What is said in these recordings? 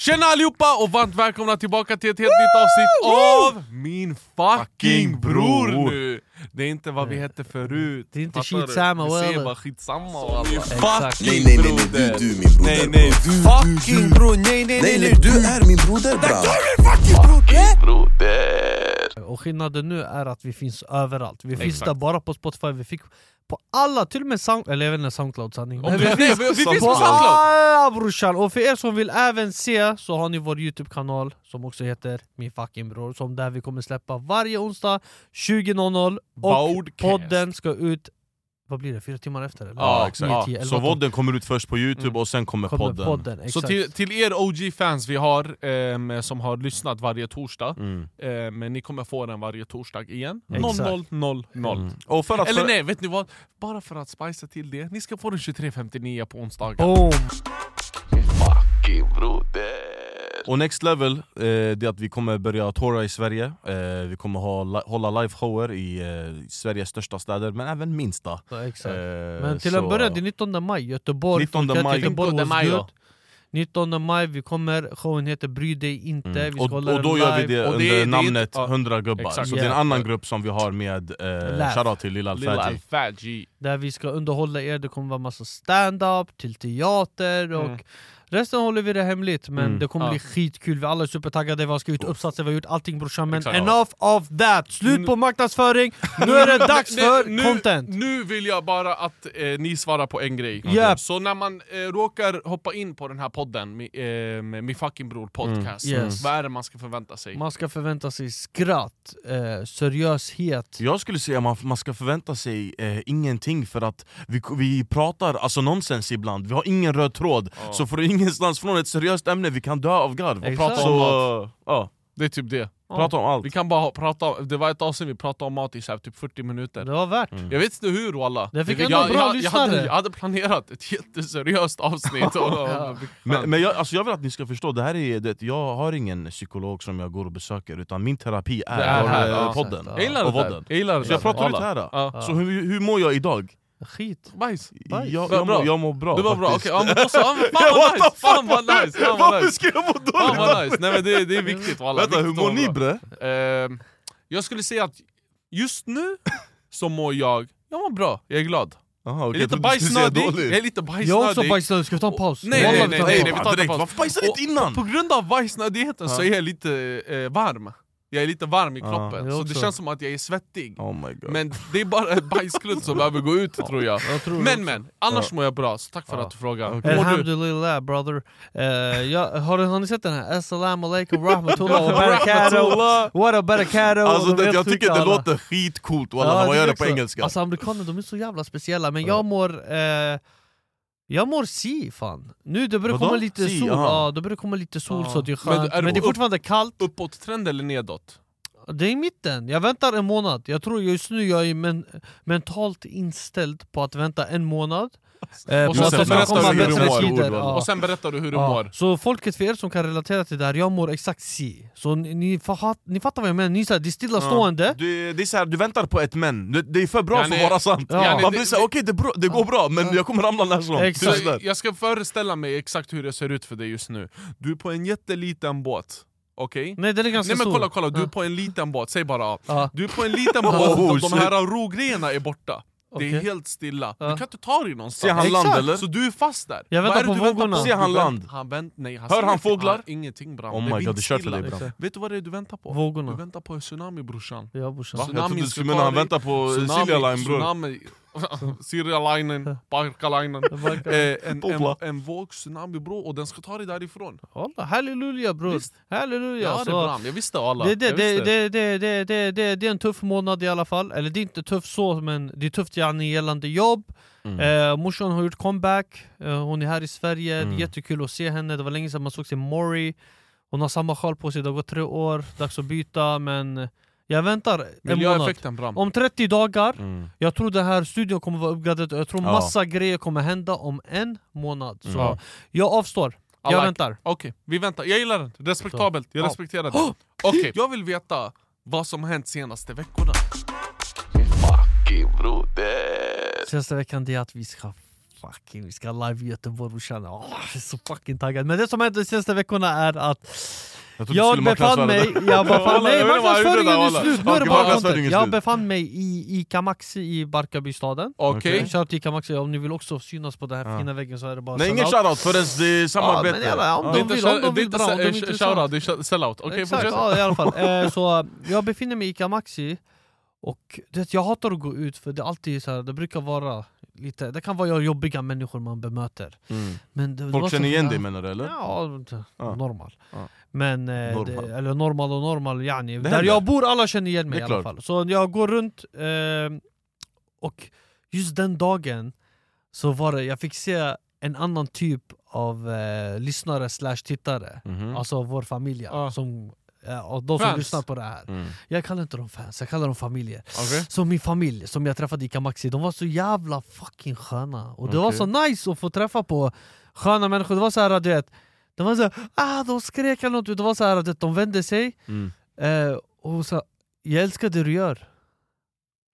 Tjena allihopa och varmt välkomna tillbaka till ett helt nytt avsnitt av Min fucking bror nu! Det är inte vad vi hette förut. Det är inte Fattar du? skitsamma, Vi säger bara skitsamma och alla. Exakt. Fucking Nej, nej, nej, nej, broder. du, du min broder, Nej nej, bro. du, Fucking du, bror, nej nej Nej nej, du är min broder bra! broder! Och skillnaden nu är att vi finns överallt. Vi finns Exakt. där bara på Spotify, vi fick på alla, till och med Sound, eller jag vet inte Soundcloud sanning. Om vi- nej, vi- finns på Soundcloud. alla brorsan! Och för er som vill även se så har ni vår Youtube-kanal som också heter Min fucking bror, som där vi kommer släppa varje onsdag 20.00 och podden ska ut, vad blir det, fyra timmar efter? Eller? Ja, Nio, exakt. tio, elva, så tolv. vodden kommer ut först på youtube Mm. och sen kommer, kommer podden. podden. Så till, till er OG-fans vi har, ehm, som har lyssnat varje torsdag, Mm. eh, men ni kommer få den varje torsdag igen. Exakt. 00.00. Mm. Och för att Eller för, nej, vet ni vad? Bara för att spicea till det, ni ska få den 23.59 på onsdagar. Boom! Fucking broder! Och next level, eh, det är att vi kommer börja toura i Sverige eh, Vi kommer ha, hålla liveshower i eh, Sveriges största städer, men även minsta Ja, exakt. Eh, Men till så- en början, det är 19 maj, Göteborg, 19 Fortsätt, maj. Göteborg 19 was maj, good. ja. 19 maj, vi kommer, showen heter Bry dig inte, Mm. vi ska Och, hålla och då den gör vi live. det Och under det det namnet ja. 100 gubbar, Exakt. så det är en Yeah. annan grupp som vi har med eh, shoutout till Lilla Alfaji. Där vi ska underhålla er, det kommer vara massa stand-up, till teater och Mm. Resten håller vi det hemligt men Mm. det kommer Ja. bli skitkul, vi alla är supertaggade, vi har skrivit uppsatser, vi har gjort allting brorsan men Exakt. enough of that! Slut på marknadsföring, nu är det dags för nu, content! Nu vill jag bara att eh, ni svarar på en grej. Japp. Så när man eh, råkar hoppa in på den här podden, eh, med Min fucking bror podcast, Mm. Yes. vad är det man ska förvänta sig? Man ska förvänta sig skratt, eh, seriöshet, Jag skulle säga att man, man ska förvänta sig eh, ingenting för att vi, vi pratar alltså nonsens ibland, vi har ingen röd tråd Ja. Så får ingenstans från ett seriöst ämne, vi kan dö av garv Exakt. Prata om mat. ja, Det är typ det. prata om allt Vi kan bara prata om, det var ett avsnitt vi pratade om mat i så här, typ 40 minuter. det var värt. Mm. Jag vet inte hur walla. Det fick jag, ändå jag, bra jag, jag, hade, jag hade planerat ett jätteseriöst avsnitt. Och, Ja. Men, men jag, alltså jag vill att ni ska förstå, det här är, det, jag har ingen psykolog som jag går och besöker Utan min terapi är, Det är här, eh, podden Ja. jag gillar och det vodden Jag gillar det Så jag pratar ut här då. Ja. Så hur, hur mår jag idag? Skit. Bajs. Jag, Bajs. jag, bra. mår, jag mår bra Det var bra, okej, faktiskt. ja, fan vad nice! Fan vad nice! Fan vad Varför ska jag må Fan dåligt? vad nice! Nej men det, det är viktigt walla. Vänta, hur Viktigt mår att ni bre? Ehm, Jag skulle säga att just nu så mår jag, jag mår bra, jag är glad. Aha, Jag okay, är lite du bajsnödig, jag är lite Jag är också bajsnödig. bajsnödig, ska vi ta en paus? Nej, nej, vi nej, tar en nej, paus. nej, vi tar direkt. paus. Varför bajsade du inte innan? På grund av bajsnödigheten så är jag lite eh, varm. Jag är lite varm i Ja. kroppen, Jag så det känns som att jag är svettig. Oh my god Men det är bara en bajsklutt som behöver gå ut tror jag. Jag tror Men men, annars mår jag bra, så tack för Ja. att du mår du? Alhamdulillah brother. Eh, jag, har, har ni sett den här? Assalamu alaikum rahmatullah wa barakatuh. What a barakatuh. Alltså, det, jag tycker det låter skitcoolt walla, Ja, när man gör det på engelska Alltså amerikaner de är så jävla speciella, men Ja. jag mår... Eh, jag mår si fan. Nu det börjar Vadå? komma lite Si, sol, aha. ja, det börjar komma lite sol Ja. så det är Men skönt. är Men, du det är fortfarande kallt. Uppåt trend eller nedåt? Det är i mitten, jag väntar en månad. Jag tror just nu jag är men, mentalt inställd på att vänta en månad. Eh, Och sen berättar du hur du mår. Ja. Och sen berättar du hur du Ja, mår. Så folket för er som kan relatera till det här, jag mår exakt si. Så ni, ni, fahat, ni fattar vad jag menar, ni är så här, det är stillastående. du, det är så här, du väntar på ett men, det, det är för bra Ja, för att vara sant Ja, Man blir såhär, okej det, det går bra men jag kommer ramla när som helst. Jag ska föreställa mig exakt hur det ser ut för dig just nu. Du är på en jätteliten båt, okej? Nej den är ganska Nej men stor. kolla, kolla, du är Ja. på en liten båt, säg bara ja. Ja. Du är på en liten båt, Oh, de, de här rogrejerna är borta. Det är helt stilla. Ja. Du kan inte ta dig någonstans. Ser han Exakt. land eller? Så du är fast där. Jag väntar det på vågorna. Ser han land? Han vänt, nej, han Hör han fåglar? Han- Ingenting bram. Oh Det är my god, du kör till vindstilla. dig bram. Vet du vad det är du väntar på? Vågorna. Du väntar på en tsunami brorsan. Ja brorsan. Va? Jag trodde Tsunamin du skulle mena han väntar på Tsunami, Silja Line bror. Barka-linen. Barka. Eh, en, en, en våg tsunami bror, och den ska ta dig därifrån. Alla, halleluja bror. Halleluja. Ja, det Så- är bra. Jag visste alla. Det, det, det, det, det, det, det, det, det är en tuff månad i alla fall, eller det är inte tufft så men det är tufft yani gällande jobb Mm. eh, Morsan har gjort comeback, eh, hon är här i Sverige, det Mm. är jättekul att se henne, det var länge sedan man såg sig Mori Hon har samma sjal på sig, det har gått tre år, dags att byta men jag väntar en månad bram. Om 30 dagar, Mm. jag tror den här studion kommer vara uppgraderad, jag tror Ja. massa grejer kommer hända om en månad Så Mm. jag avstår, jag like väntar Okej, vi väntar. Jag gillar den. Respektabelt. Jag Ja. respekterar det. Okej, jag vill veta vad som har hänt senaste veckorna. Senaste veckan det är att vi ska fucking, vi ska live i Göteborg jag är så fucking taggad Men det som hänt de senaste veckorna är att Jag befann mig, jag befann inte där, marknadsföringen är slut, nu är det bara content är Jag befann mig i Ica Maxi i Barkarbystaden Okej? Shoutout till Ica Maxi, om ni vill också synas på den här fina väggen så är det bara Nej ingen out. shoutout förrän det är samarbete. om är de inte vill, om de är vill inte dra, om de är eh, intressanta. shoutout, det är sellout. Okej, fortsätt. ja, i alla fall. Eh, så jag befinner mig i Ica Maxi och det, jag hatar att gå ut för det är alltid så här, det brukar vara lite, det kan vara jobbiga människor man bemöter. Mm. Men det, det Folk så- känner igen dig menar du eller? Ja, Ja. normal. Ja. Men, eh, Normal. Det, eller normal och normal, yani. Där händer. jag bor, alla känner igen mig Det i alla fall. Så jag går runt, eh, och just den dagen så var det, jag fick se en annan typ av eh, lyssnare slash tittare. Mhm. Alltså vår familj, Ja. som, eh, och de som Fans. lyssnar på det här. Mm. Jag kallar inte dem fans, jag kallar dem familjer. Okej. Så min familj som jag träffade i Ica Maxi, de var så jävla fucking sköna. Och det var Okej. så nice att få träffa på sköna människor. Det var så här, du vet, de var så här, ah, de skrek eller något. Det var så här, du vet, de vände sig Mm. eh, och sa jag älskar det du gör.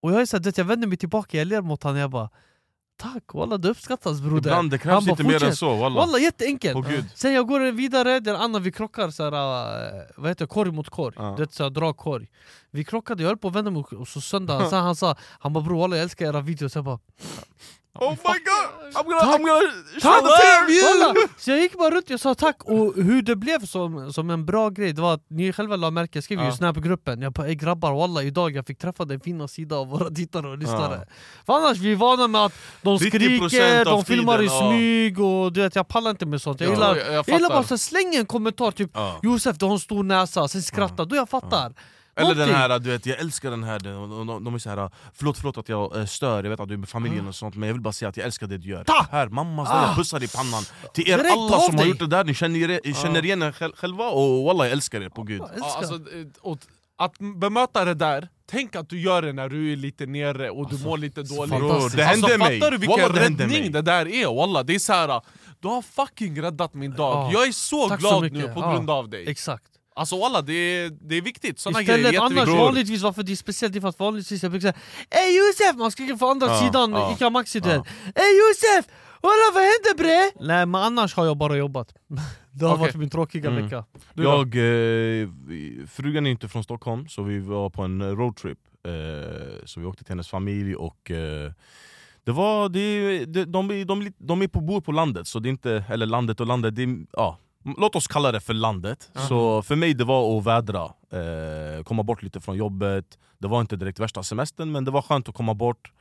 Och jag är så här, du vet, jag vänder mig tillbaka, jag ler mot honom jag bara Tack, walla det uppskattas broder. Ibland det Han krävs lite mer än så walla. Walla jätteenkelt! Gud. Sen jag går vidare, den andra vi krockar så här, eh, vad heter det, korg mot korg, Ja. du vet såhär dragkorg Vi krockade, jag höll på att vända mig och så söndag, sen han sa Han bara bror walla jag älskar era videos, jag bara Oh my god! I'm gonna, Tack. I'm gonna Tack! them Walla! Så jag gick bara runt, jag sa tack, och hur det blev som, som en bra grej Det var att ni själva la märke, jag skrev ju i Ja. snapgruppen Jag bara ey grabbar walla idag jag fick träffa den fina sidan av våra tittare och lyssnare Ja. För annars vi är vana med att de 90% skriker, de filmar i tiden, ja. smyg och du vet jag pallar inte med sånt Jag Ja, gillar, jag- jag jag gillar bara att slänga en kommentar typ Ja. Josef du har en stor näsa, sen skratta, då jag fattar Eller den här, du vet, jag älskar den här, de, de, de är så här förlåt, förlåt att jag eh, stör, jag vet att du är med familjen och sånt men jag vill bara säga att jag älskar det du gör Ta! Här, mamma snälla Ah! pussar i pannan Till er Direkt alla som har dig. gjort det där, ni känner, er, känner igen er själ- själva och walla jag älskar er på gud Ja, alltså, eh, och att bemöta det där, tänk att du gör det när du är lite nere och du mår lite dåligt fantastiskt. det hände alltså, mig! Fattar du vilken Walla, det hände räddning mig. det där är? Walla, det är så här, du har fucking räddat min dag, Ja. jag är så Tack så glad mycket. nu på Ja. grund av dig Exakt Alltså walla, det är, det är viktigt, såna grejer är Istället annars vanligtvis, varför det är speciellt det är för att vanligtvis jag brukar säga Ey Josef! Man skriker från andra Ja, sidan, ja, Ica Maxi ja. Ey Josef! Walla vad hände bre? Nej men annars har jag bara jobbat Det har Okej. varit min tråkiga Mm. vecka Du? Jag, eh, frugan är inte från Stockholm så vi var på en roadtrip eh, Så vi åkte till hennes familj och eh, det var, det, det, de, är- de, de är på, bor på landet, så det är inte, eller landet och landet, det är, ja, låt oss kalla det för landet. Så för mig det var att vädra, eh, komma bort lite från jobbet. Det var inte direkt värsta semestern men det var skönt att komma bort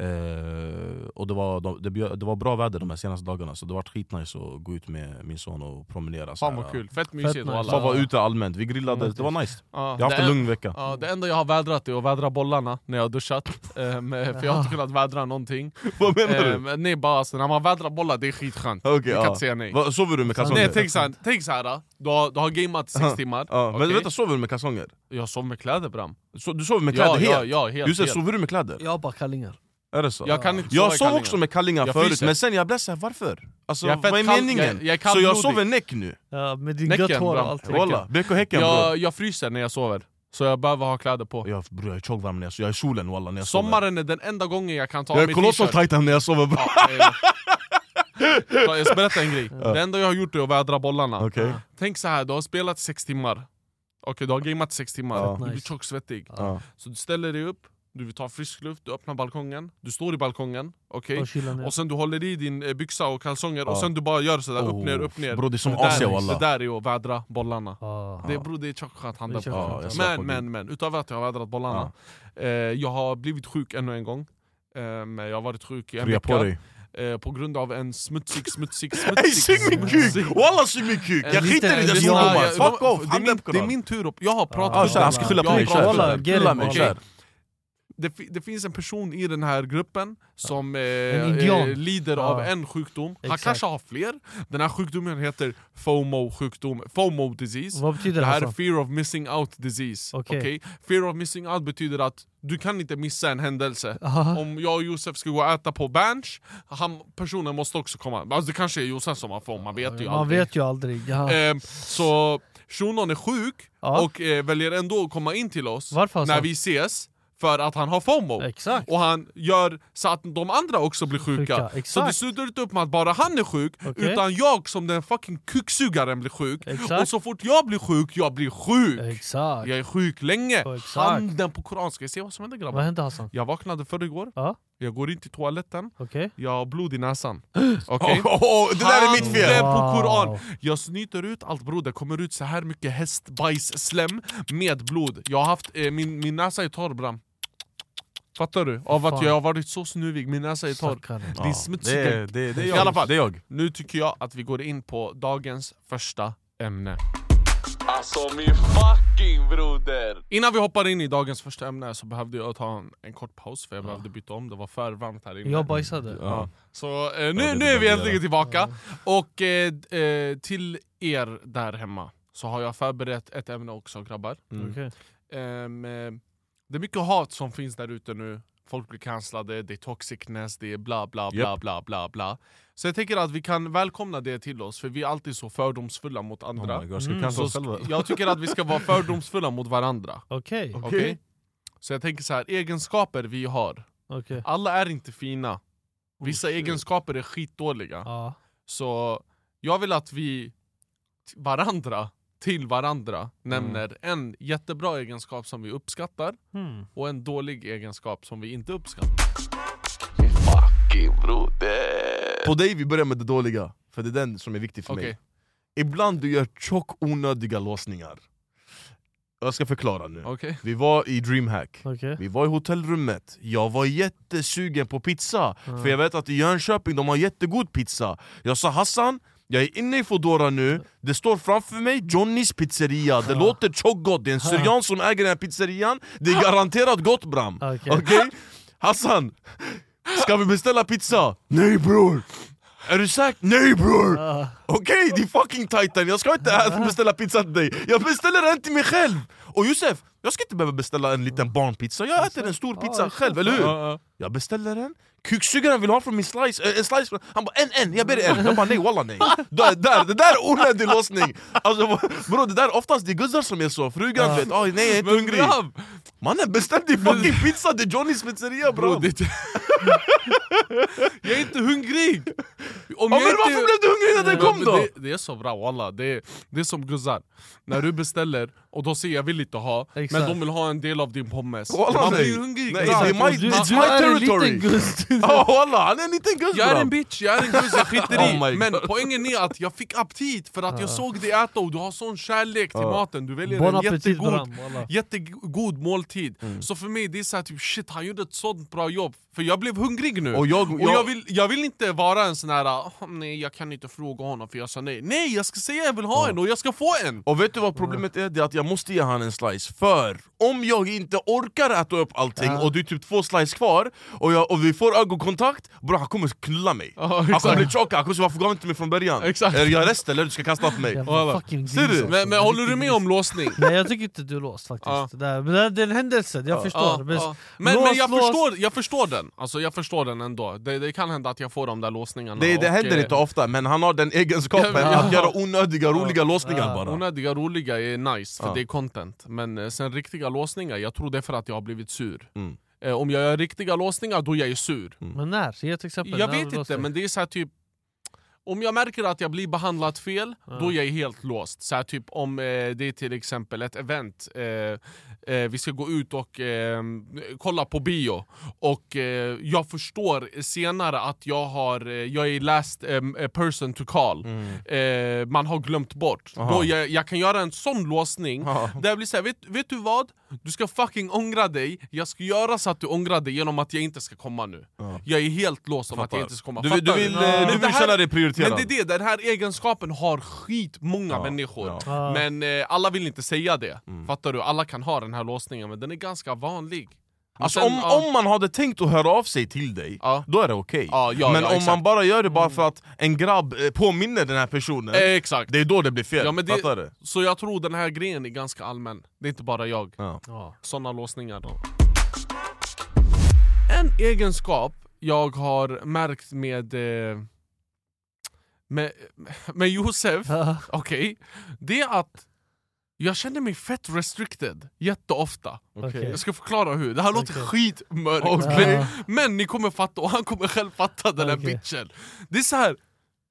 Eh, och det var, de- det, det var bra väder de här senaste dagarna så det var skitnice att gå ut med min son och promenera Fan vad kul, fett mysigt nice. walla Bara vara ute allmänt, vi grillade, det var nice Ja, Jag har haft en lugn vecka Ja, det enda jag har vädrat är att vädra bollarna när jag har duschat, eh, med, för jag har inte kunnat vädra någonting Vad menar eh, du? men Nej bara alltså, när man vädrar bollar det är skitskönt, Okej, jag kan ja. inte säga nej Va, Sover du med kalsonger? Nej tänk såhär, tänk så här, du har, du har gameat i sex timmar, ja, Men okej? vänta, sover du med kalsonger? jag sov med kläder bram Så, du sover med kläder ja, helt? Ja, ja, helt, Just helt. sover du med kläder? Jag har bara kallingar Är det så? Jag kan inte Jag sov kallingar. också med kallingar Jag förut, fryser. men sen jag blev såhär, varför? Alltså, Jag är vad är kall- meningen? jag- jag är så jag sover näck nu? ja, Med din Näcken, gött hår och allt Walla, BK Häcken bror jag, jag fryser när jag sover, så jag behöver ha kläder på jag, bror, jag är tjockvarm när jag sover, jag är i solen walla när jag sover Sommaren är den enda gången jag kan ta Jag av är mig kolossal t-shirt titan när jag sover bror Så Jag ska berätta en grej, det enda jag har gjort är att vädra bollarna Okej? Tänk så här, du har spelat sex timmar Okej, du har gameat sex timmar, Ja. du blir tjocksvettig Ja. Så du ställer dig upp, du vill ta frisk luft, du öppnar balkongen, du står i balkongen, okej? Och ner. Och sen du håller i din eh, byxa och kalsonger och Ja. sen du bara gör sådär upp Oh, ner, upp ner. bro, det är som där, Asia, det där är att vädra bollarna. Ah. Det, bro, det är tjockt skönt handa Det är på. på Men, men, men, utöver att jag har vädrat bollarna, eh, jag har blivit sjuk ännu en gång. Eh, men jag har varit sjuk i en Krya vecka. Eh, på grund av en smutsig, smutsig, Ey smutsig... sug min kuk! Walla sug min kuk! Jag skiter i Ja, svordomar, fuck off! det, är min, på det är den. min tur upp. Jag har pratat Ah, han ska skylla på mig, kör! Walla, Skylla mig, walla. Det, det finns en person i den här gruppen som eh, eh, lider Ja. av en sjukdom. Han Exakt. kanske har fler. Den här sjukdomen heter FOMO-sjukdom, FOMO disease. Vad betyder Det här är Hassan? fear of missing out disease. Okej. Okej? Fear of missing out betyder att du kan inte missa en händelse. Aha. Om jag och Josef ska gå och äta på Berns, han, personen måste också komma. Alltså det kanske är Josef som har FOMO, man vet ju Man aldrig. vet ju aldrig. Ja. Eh, så shunon är sjuk Ja. och eh, väljer ändå att komma in till oss Varför alltså? när vi ses, för att han har FOMO. Exakt. Och han gör så att de andra också blir sjuka. Sjuka, Så det slutar inte upp med att bara han är sjuk, Okej. utan jag som den fucking kuksugaren blir sjuk. Exakt. Och så fort jag blir sjuk, jag blir sjuk. Exakt. Jag är sjuk länge. Handen på koran, ska jag se vad som händer grabbar? Vad hände Hassan? Jag vaknade förr igår, Ja, jag går in till toaletten, okej. jag har blod i näsan. Okej? Åh, åh, det där är mitt fel! Handen på koran! Jag snyter ut allt bror, det kommer ut så här mycket hästbajsslem med blod. Jag har haft, eh, min, min näsa är torr bram. Fattar du? Av att jag har varit så snuvig, min näsa är torr. Stackare. Ja, det, är- det, det är I jag. alla fall. Det är jag. Nu tycker jag att vi går in på dagens första ämne. Alltså min fucking broder! Innan vi hoppar in i dagens första ämne så behövde jag ta en, en kort paus för jag behövde byta om, det var för varmt här inne. Jag bajsade. Ja. Så eh, Ja, nu, det nu är vi äntligen tillbaka. Och eh, eh, till er där hemma så har jag förberett ett ämne också grabbar. Mm. Okej. Ehm, eh, det är mycket hat som finns där ute nu. Folk blir cancellade, det är toxicness, det är bla bla bla Japp. bla bla bla. Så jag tänker att vi kan välkomna det till oss, för vi är alltid så fördomsfulla mot andra. Oh God, Mm. så jag tycker att vi ska vara fördomsfulla mot varandra. Okej. Okej? Så jag tänker så här, egenskaper vi har. Okej. Alla är inte fina. Vissa Oh, egenskaper är skitdåliga. Ja. Så jag vill att vi varandra, till varandra nämner en jättebra egenskap som vi uppskattar Hmm. och en dålig egenskap som vi inte uppskattar. På dig vi börjar med det dåliga, för det är den som är viktig för Okej. mig Ibland du gör tjock onödiga låsningar Jag ska förklara nu Okej? Vi var i DreamHack, Okej. vi var i hotellrummet, jag var jättesugen på pizza För jag vet att i Jönköping de har jättegod pizza Jag sa Hassan, jag är inne i Foodora nu, det står framför mig Johnnys pizzeria Det låter tjockt det är en syrian som äger den här pizzerian Det är garanterat gott bram, Okej. okej? Hassan, ska vi beställa pizza? Nej bror! Är du säker? Nej bror! Ah. Okej, det är fucking titan, jag ska inte beställa pizza till dig Jag beställer en till mig själv! Och Josef, jag ska inte behöva beställa en liten barnpizza, jag äter en stor pizza Ja, själv, eller hur? Jag beställer den, kuksugaren vill ha från min slice, äh, en slice han bara en, en, jag ber dig en. Jag bara nej walla nej. Där, där, Det där är onödig låsning! Alltså bro, det där oftast det är guzzar som är så, frugan vet oh, nej jag är inte hungrig! Mannen beställ din fucking pizza, det är Johnnys pizzeria Bro, bro! jag är inte hungrig! Om Ja, men inte... varför blev du hungrig när den kom då? Det, det är så bra walla, det det är som guzzar. När du beställer och de säger jag vill inte ha, Exakt. men de vill ha en del av din pommes. Walla, Man blir ju hungrig. Nej, det är my- Du, It's du my territory. walla, han är en liten guzz Jag är en bitch, jag är en guzz, jag skiter Oh i my Men poängen är att jag fick aptit för att jag såg dig äta och du har sån kärlek till Ja. maten. Du väljer Bon en appetit jättegod, Bram, jättegod måltid. Så för mig det är såhär typ shit, han gjorde ett sånt bra jobb. För jag blev hungrig nu. Och jag- och jag- jag, vill, jag vill inte vara en sån här "Ah, nej jag kan inte fråga honom för jag sa nej. Nej jag ska säga jag vill ha en och jag ska få en! Och vet du vad problemet är? Det är att jag måste ge han en slice, för om jag inte orkar äta upp allting Ja. och det är typ två slice kvar och, jag, och vi får ögonkontakt, bro han kommer knulla mig Ja, Han kommer bli chockad, han kommer säga varför gav inte mig från början? Exakt. Är jag rest eller du ska kasta på mig? Ser du? alltså. Men, men håller du med om låsning? Nej jag tycker inte du är låst faktiskt. Ja. Det, där, men det, det är en händelse, jag förstår. Ja, men, ja. Men, lås, men jag, lås. förstår, jag förstår den, alltså, jag förstår den ändå det, det kan hända att jag får de där låsningarna Det, det och, händer eh, inte ofta, men han har den egenskapen Ja, ja. att göra onödiga, roliga låsningar bara Onödiga roliga är nice, för Ja. det är content Men eh, sen riktiga låsningar, jag tror det är för att jag har blivit sur Mm. eh, Om jag gör riktiga låsningar, då är jag ju sur Men när? Ge ett exempel. Jag När vet inte, men det är så här typ om jag märker att jag blir behandlad fel, då är jag helt låst. Så här, typ om eh, det är till exempel ett event, eh, eh, vi ska gå ut och eh, kolla på bio. Och eh, jag förstår senare att jag, har, eh, jag är last eh, person to call. Eh, man har glömt bort. Aha. Då jag, jag kan göra en sån låsning, Ja. där jag blir såhär, vet, vet du vad? Du ska fucking ångra dig, jag ska göra så att du ångrar dig genom att jag inte ska komma nu. Jag är helt låst om att jag inte ska komma. Du Fattar du vill, Men eh, du det vill här- känna dig prioriterad. Men det är det, den här egenskapen har skitmånga Ja, människor. ja. Ja. Men eh, alla vill inte säga det. Mm. Fattar du? Alla kan ha den här låsningen, men den är ganska vanlig. Alltså om, ja, om man hade tänkt att höra av sig till dig, Ja. då är det okej. Ja, ja, men om exakt. Man bara gör det bara för att en grabb eh, påminner den här personen, eh, Exakt. det är då det blir fel. Ja, men Fattar det, du? så jag tror den här grejen är ganska allmän. Det är inte bara jag. Ja. Såna låsningar. En egenskap jag har märkt med, eh, med, med Josef, okej, det är att jag känner mig fett restricted jätteofta. Okej. Jag ska förklara hur, det här låter skitmörkt Okej. men, men ni kommer fatta, och han kommer själv fatta den här Okej. bitchen Det är så här.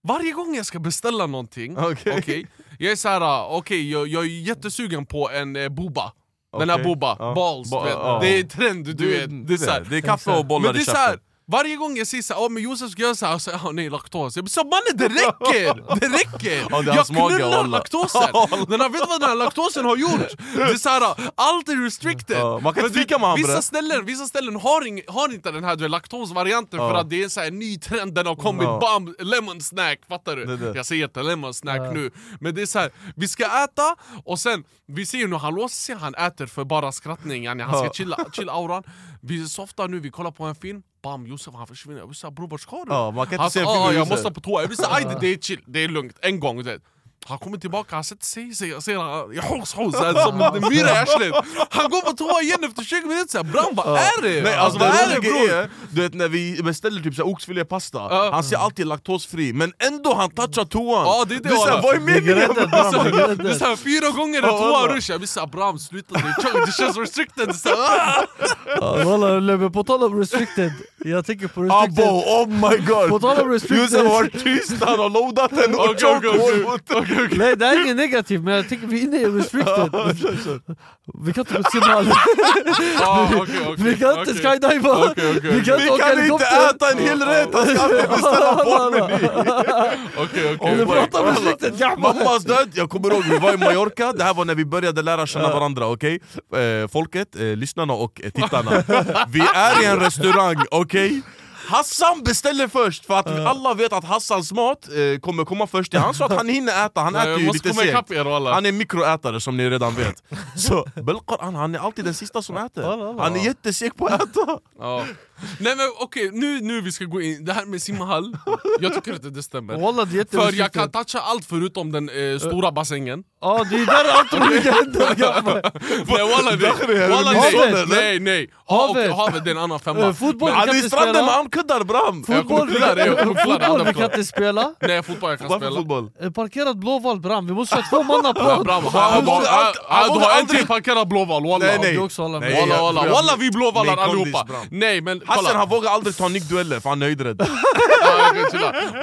varje gång jag ska beställa någonting, Okej. okej, jag är så här, ah, okej jag, jag är jättesugen på en eh, boba Den här boba, Ja. balls, Ba- du vet. ja. det är trend du, vet det är så här. det är kaffe och bollar Men det i är så här, käften. Varje gång jag säger såhär, oh, men Josef ska göra såhär, och så, oh, nej laktos Jag så mannen det räcker! Det räcker! Ja, det jag knullar laktosen! Den här, vet du vad den här laktosen har gjort? Det är såhär, allt är restricted Ja, man kan inte fika med vissa ställen, vissa ställen har, ing, har inte den här laktosvarianten för Ja. att det är en så här ny trend, den har kommit, Ja. bam, lemon snack, fattar du? Det det. Jag säger inte lemon snack Ja. nu, men det är så här, vi ska äta och sen, vi ser nu han låser sig, han äter för bara skrattning, han ska chilla, chilla auran Vi softar nu, vi kollar på en film, bam Josef han försvinner, jag blir såhär bror vart ska du? Ja, man kan inte han se en film "Ah, jag Josef." måste på toa, jag såhär "Aj, det är chill, det är lugnt, en gång du vet. Han kommer tillbaka, han sätter sig, sig jag ser jag hos som en myra i arslet Han går på toa igen efter 20 minuter, såhär bram vad är det? Nej, alltså, alltså, vad det är det bror? du vet när vi beställer typ oxfilépasta, Ja. han ser alltid laktosfri, men ändå han touchar toan! Ja, det är det, du säger walla. vad är meningen? Alltså, det är såhär, fyra gånger en Ja, toa walla. rush, jag blir såhär bram sluta, det, känns restricted såhär, ah! Walla, men på tal om restricted, jag tänker på restricted Abo, oh my god! På tal om restricted- Josef har varit tyst, han har loadat en och. Nej det här är inget negativt men jag tänker vi är inne i restricted Vi kan inte gå simhall, Ah, vi kan inte skydiva, vi kan Vi inte åka kan inte äta en hel rätt, han ska alltid beställa barnmeny! Okej, Om du okej. pratar om restricted, gammal! Mammas död, jag kommer ihåg vi var i Mallorca, det här var när vi började lära känna varandra, okej? Eh, folket, eh, lyssnarna och eh, tittarna Vi är i en restaurang, okej? Hassan beställer först, för att alla vet att Hassans mat eh, kommer komma först. Han sa att han hinner äta, han Nej, äter ju lite sent Han är mikroätare som ni redan vet. Så Belqar, han är alltid den sista som äter. Han är jätteseg på att äta. Nej men okej, nu, nu vi ska gå in, det här med simhall, jag tycker inte det stämmer. Walla det För jag kan toucha allt förutom den eh, stora bassängen. Ja det är där allt olika händer gammal Nej walla nej, walla, nej, nej, nej. Ha, Havet. okay, havet det är en annan femma. Eh, Fotboll kan är i inte stranden med armkuddar bram! Fotboll, vi kan inte spela. Nej fotboll jag kan Varför spela. fotboll? Eh, Parkerad blåval bram, vi måste köra två manna Ja, på. Bra, Han han, vågar han, allt- han, han du har en aldrig- till parkerad blåval walla. Nej, nej. Walla walla, vi blåvallar allihopa. Nej men Hassan han vågar aldrig ta nickdueller för han är höjdrädd.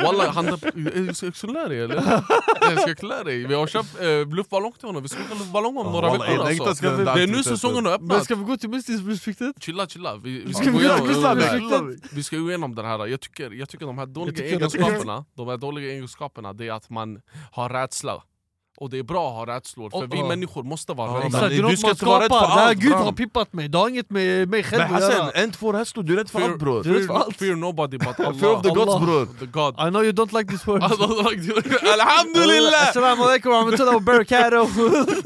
Walla, han, ska jag klä dig eller? Jag ska klä dig, vi har köpt eh, luftballong till honom, vi ska åka luftballong om några veckor alltså. Det är nu säsongen har Men öppnat ska vi gå till Mystisk restricted? Chilla chilla, vi, vi, Ska gå igenom, vi ska gå igenom den här, jag tycker, jag tycker de här dåliga egenskaperna De här dåliga egenskaperna, det är att man har rädsla och det är bra att ha rädslor, för Och- vi människor måste vara Ja, rädda Exakt, det är du ska inte vara rädd för allt, Gud har pippat mig, det har inget med mig själv Men att Hassan, göra en två rädslor, du är rädd för allt bror. fear, nobody but Allah. Fear of the gods bror. The God. I know you don't like this word. Alhamdulillah! Assalamu alaikum wa rahmatullahi wa barakatuh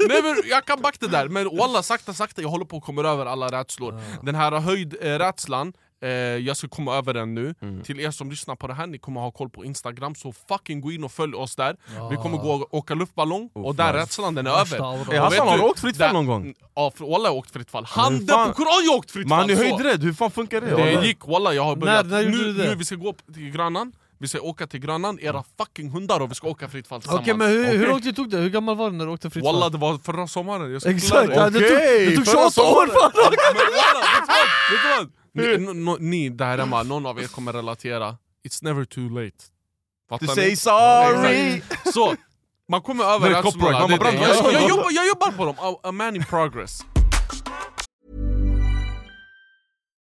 Nej men jag kan backa det där, men walla sakta sakta jag håller på att komma över alla rädslor. Den här höjdrädslan, eh, jag ska komma över den nu. Till er som lyssnar på det här, ni kommer ha koll på Instagram Så fucking gå in och följ oss där. Vi kommer gå och åka luftballong, och där rädslan den är Värsta över Hassan, har du, åkt fritt fall någon gång? Ja, walla jag har åkt fritt fall Handen på koran jag har åkt fritt fall! han är höjdrädd, hur fan funkar det? Det Walla? gick walla, jag har börjat när gjorde nu, nu vi ska gå till Grönan Vi ska åka till Grönan, era fucking hundar och vi ska åka fritt fall tillsammans Okej men hur, hur Okej. lång tid tog det? Hur gammal var du när du åkte fritt Walla fall? det var förra sommaren, jag Exakt, ja, det. det tog, det tog förra 28 år walla, du vad? Vet du vad? Ni, där hemma, någon av er kommer relatera It's never too late Fattar To ni? say sorry! Så, man kommer över jag, jag, jobbar, jag jobbar på dem, a, a man in progress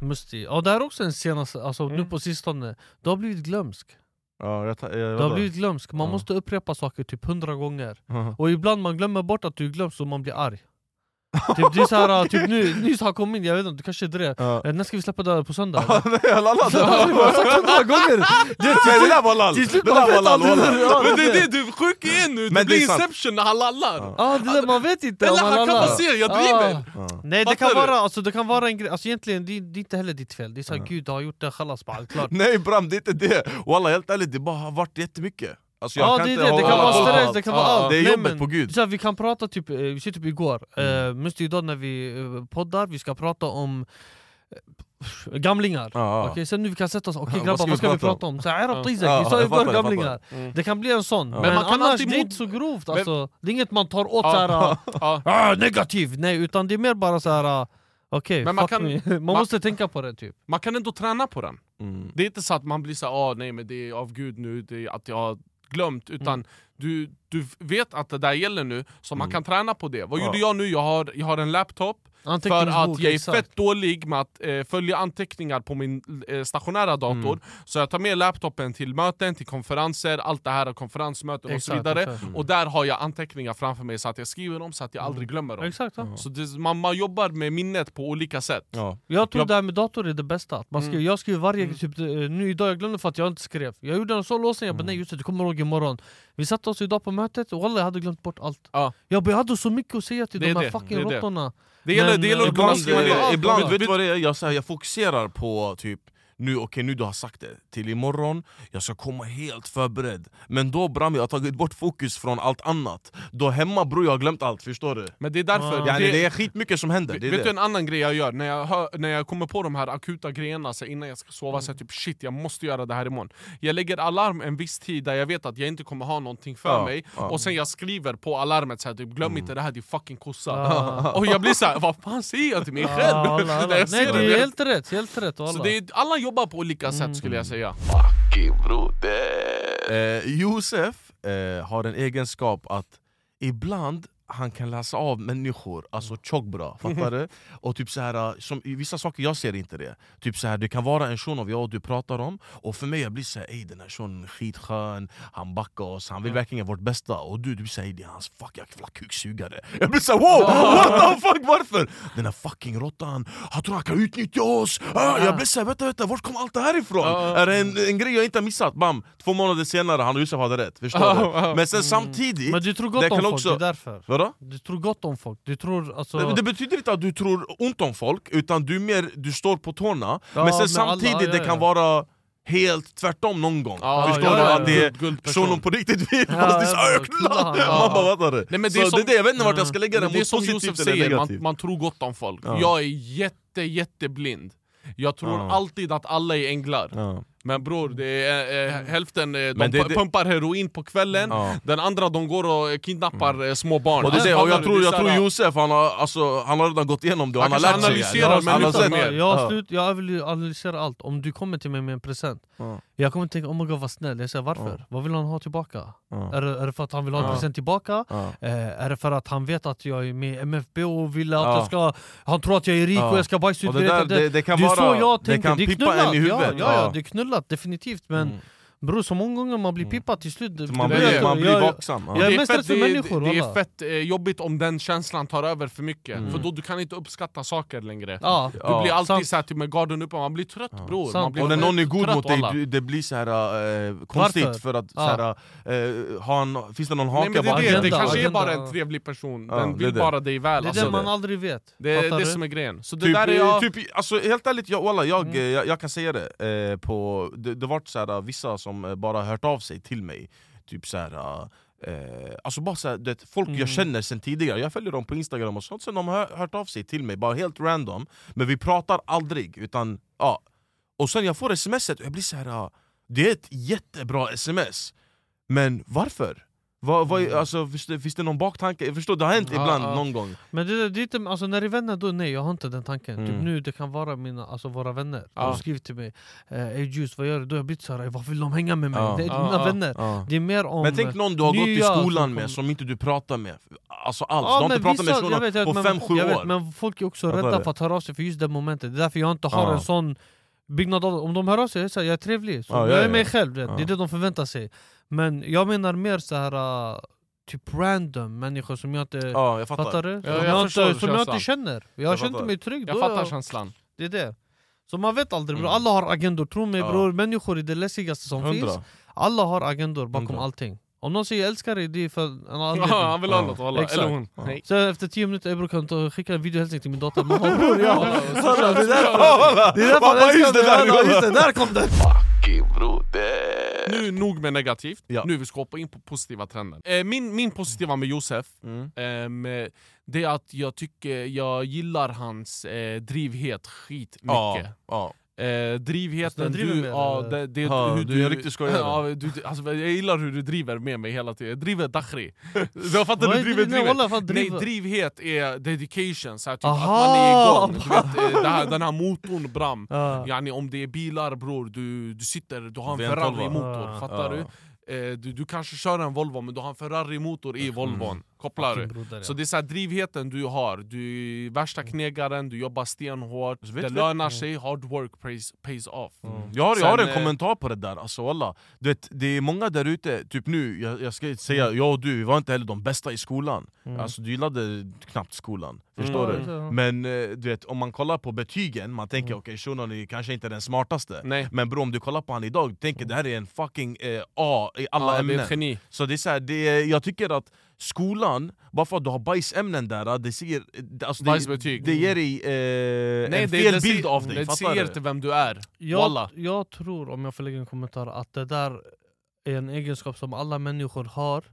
Musti. Ja det här är också en senaste, alltså nu på sistone, du har blivit glömsk. Ja, jag, ta- jag, Du har blivit glömsk, man Ja. måste upprepa saker typ hundra gånger. Ja. Och ibland man glömmer bort att du är glömsk och man blir arg. Typ, det är så här, typ nu, nyss har kommit jag vet inte, du kanske är det. Ja. Eh, När ska vi släppa det på söndag? Nej, jag lallade! Jag har sagt hundra gånger! Det, det där var lall! till Det slut man vet aldrig Men det är det- det du är sjuk igen nu, det det blir inception när han lallar! Ja, det där, man vet inte Eller han kan bara se, jag driver! Nej det kan, vara, alltså, det kan vara en grej, alltså, egentligen det, det är inte heller ditt fel. Det är såhär, gud du har gjort det, chalas bara, klart. Nej Bram, det är inte det! Wallah helt ärligt, det bara har varit jättemycket alltså, jag Ja kan det är inte det, det kan vara stress, allt. det kan vara allt. Det är Nej, jobbet men, på gud. Så här, vi kan prata typ, eh, vi ser typ igår, mm. just idag när vi eh, poddar, vi ska prata om eh, gamlingar. Ja. Okej, sen nu vi kan sätta oss, okej vad grabbar ska vad ska vi prata om? Arab Ja, vi sa jag igår gamlingar. Mm. Det kan bli en sån, men, Men man kan annars alltid det är inte så grovt. Men- Alltså, det är inget man tar åt Ja. såhär, Ja. ah, negativ, nej utan det är mer bara såhär Okej, Men man kan- me. man man- måste tänka på det typ Man kan ändå träna på den. Mm. Det är inte så att man blir så ah, nej men det är av gud nu, det är att jag glömt. Utan Mm. du, du vet att det där gäller nu, så man kan träna på det. Vad Ja. gjorde jag nu? Jag har, jag har en laptop, för att jag är exakt. fett dålig med att eh, följa anteckningar på min eh, stationära dator. Mm. Så jag tar med laptopen till möten, till konferenser, allt det här, konferensmöten och så Exakt, vidare. exakt. Mm. Och där har jag anteckningar framför mig så att jag skriver dem så att jag aldrig glömmer dem. Exakt, ja. Så det, man, man jobbar med minnet på olika sätt. Ja. Jag tror Jag- det här med dator är det bästa, att man skriver, jag skriver varje, typ, eh, nu idag jag glömde för att jag inte skrev Jag gjorde en sån låsning, jag bara nej just det, du kommer ihåg imorgon Vi satte oss idag på mötet och alla jag hade glömt bort allt Ja. Jag, bara, jag hade så mycket att säga till Det de här det, fucking det är det. råttorna Det gäller, det gäller att kunna Ibland, skriva ner ibland Vet- du vad det är? Jag, så här, jag fokuserar på typ nu, okej nu du har sagt det, till imorgon, jag ska komma helt förberedd Men då Bram, jag har tagit bort fokus från allt annat Då hemma bror jag har glömt allt, förstår du? Men det är därför... Ja. Yani, det är skitmycket som händer, det vet du det. en annan grej jag gör? När jag, hör, när jag kommer på de här akuta grejerna så innan jag ska sova, så jag typ shit jag måste göra det här imorgon Jag lägger alarm en viss tid där jag vet att jag inte kommer ha någonting för Ja, mig ja. Mm. Och sen jag skriver på alarmet så här, typ, glöm inte det här din fucking kossa Ja. Och jag blir så här, vad fan säger jag till mig själv? Ja, alla, alla. Nej det det. är helt rätt, helt rätt alla. Så det är, alla jobbar på olika sätt skulle jag säga. Eh, Josef eh, har en egenskap att ibland han kan läsa av människor, alltså tjockbra, fattar du? Och typ så här, som, i vissa saker jag ser inte det. Typ så här, Det kan vara en shuno av jag och du pratar om Och för mig jag blir såhär, ey den här shunon skitskön Han backar oss, han vill verkligen vårt bästa. Och du, du blir såhär, det är hans fuck jävla kuksugare. Jag blir såhär wow, what the fuck varför? Den här fucking råttan, han tror han kan utnyttja oss. Ah, Jag blir såhär, vänta vänta, vart kom allt det här ifrån? Är det en, en grej jag inte har missat? Bam! Två månader senare, han och Josef hade rätt, förstår du? Men sen samtidigt Men du tror gott det om kan folk, också- det är därför Vadå? Du tror gott om folk, du tror alltså... Men Det betyder inte att du tror ont om folk, utan du, mer, du står på tårna Ja, Men sen men samtidigt, alla- ja, det ja. kan vara helt tvärtom någon gång Ja, Förstår ja, du? att det är shunon på riktigt vill, Ja, fast det är så ja, "Ö, knulla! knulla, ja. Man bara fattar det? Nej, men det så är som- det det, jag vet inte vart jag ska lägga det, det är mot som Josef positivt eller säger, man, negativt man tror gott om folk Ja. Jag är jätte jätteblind Jag tror alltid att alla är änglar. Men bror, det är, eh, hälften eh, de Men det- pu- det- pumpar heroin på kvällen, Ja. den andra de går och eh, kidnappar eh, små barn Och, det Alltså, det, och jag tror, jag tror Josef, han har, alltså, han har redan gått igenom det Han han har lärt sig har människan sett- mer. Jag, Ja. slut, jag vill analysera allt, om du kommer till mig med en present Ja. Jag kommer tänka oh my god vad snäll, jag säger varför? Vad vill han ha tillbaka? Ja. Är, det, är det för att han vill ha en present tillbaka? Eh, är det för att han vet att jag är med i MFB och vill att Ja. jag ska Han tror att jag är rik och jag ska bajsa ut det, jag det, det kan det är vara, så jag det tänker, kan det är knullat, en i huvudet ja, ja, ja, det är knullat definitivt men Mm. Bror så många gånger man blir pippad till slut Man blir- man blir vaksam. ja. Jag är det, är mest fett, rädd för det, människor, det är fett eh, jobbigt om den känslan tar över för mycket, Mm. för då du kan inte uppskatta saker längre. Ja, Du Ja, blir alltid sant. så här, typ med garden uppe, man blir trött bror. Man blir Och när någon är god mot dig, det blir så här eh, konstigt Varför? för att Ja. så här, eh, ha en, finns det någon haka Nej, men det, är bakom? det, det agenda, kanske är agenda. bara en trevlig person, Ja, den det vill är det. bara dig väl. Det är alltså. det man aldrig vet. det är det som är grejen. Så det Typ, där är jag... typ, alltså, helt ärligt, jag, jag, Mm. jag, jag kan säga det, eh, på, det, det vart så här, vissa som eh, bara hört av sig till mig Typ så här, eh, alltså bara så här, det, folk Mm. jag känner sen tidigare, jag följer dem på instagram och sånt Sen de har hört av sig till mig, bara helt random Men vi pratar aldrig, utan ja Och sen jag får smset och jag blir så här, ah, det är ett jättebra sms Men varför? Vad, vad, är- alltså, finns, det, finns det någon baktanke? Jag förstår, det har hänt Ja, ibland ja. någon gång Men det, det är inte, alltså när det är vänner då nej, jag har inte den tanken. Typ Mm. nu det kan vara mina, alltså våra vänner. Ja. De skriver till mig eh, Ey Juice vad gör du? Då har jag blivit såhär, varför vill de hänga med mig? Ja. Det är mina vänner. Det är mer om... Men tänk någon du har gått i skolan med som inte du pratar med Alltså alls, Ja, du har inte pratat med jag på vet, men- 5-7 jag vet, år Men folk är också rädda för att höra av sig för just det momentet. Det är därför jag inte har en sån byggnad av Om de hör av sig, jag är, så här, jag är trevlig. Så Ja, jag ja, är ja. mig själv, vet. det Ja. är det de förväntar sig. Men jag menar mer så här äh, typ random människor som jag inte... Ja, jag fattar, Fattar du? Ja, som jag jag, inte, som jag inte känner. Jag, Jag känner mig trygg. Jag fattar känslan. Det är det. Så man vet aldrig bror, Mm. alla har agendor, tro mig Ja. bror, människor är det läskigaste som finns Hundra Alla har agendor bakom Hundra. allting Om någon säger jag älskar dig, det är för en anledning Ja, han vill ha något walla, Exakt. eller hon. Ja. Så efter 10 minuter, jag brukar inte skicka en videohälsning till min dotter hon, bror, ja. Walla, det är därför Det är därför Vad- han älskar mig, där, Walla, just det, där kom den! Nu nog med negativt, Ja. nu vi ska hoppa in på positiva trenden. Eh, min, min positiva med Josef, Mm. ehm, eh, det är att jag tycker jag gillar hans eh, drivhet skitmycket. Ja, ja. Eh, drivheten, Alltså, driver du, med ja, det, det, Ja, hur du är en riktig skojare. Ja, du, du- alltså, jag gillar hur du driver med mig hela tiden, jag driver Dakhri. Jag fattar du? är Driver, driver. walla, fan, Nej, driver. drivhet är dedication, så här, typ, att man är igång. Du vet, eh, det här, den här motorn bram. Ja. Yani, om det är bilar bror, du, du sitter, du har en V12, Ferrari-motor, ja. fattar Ja. du? Eh, du? Du kanske kör en Volvo men du har en Ferrari-motor i Volvon, kopplar du? Ja. Så det är så här, drivheten du har, du är värsta knegaren, du jobbar stenhårt, Så vet det du- lönar sig, hard work pays, pays off. Jag har, jag har Sen, en eh, kommentar på det där, alltså alla. Du vet, det är många där ute, typ nu, jag, jag ska säga jag och du, vi var inte heller de bästa i skolan Mm. Alltså du gillade knappt skolan, förstår Mm. du? Men eh, du vet, om man kollar på betygen, man tänker Mm. okej shunon är kanske inte den smartaste Nej. Men bro om du kollar på han idag, du tänker det här är en fucking eh, A i alla Ja, det är ämnen ett geni. Så det är så här, det är, jag tycker att skolan, bara för att du har bajsämnen där, det, ser, alltså det, det ger dig eh, Nej, en det, fel det, bild av dig, Det säger du? till vem du är. jag, Walla. jag tror, om jag får lägga en kommentar, att det där är en egenskap som alla människor har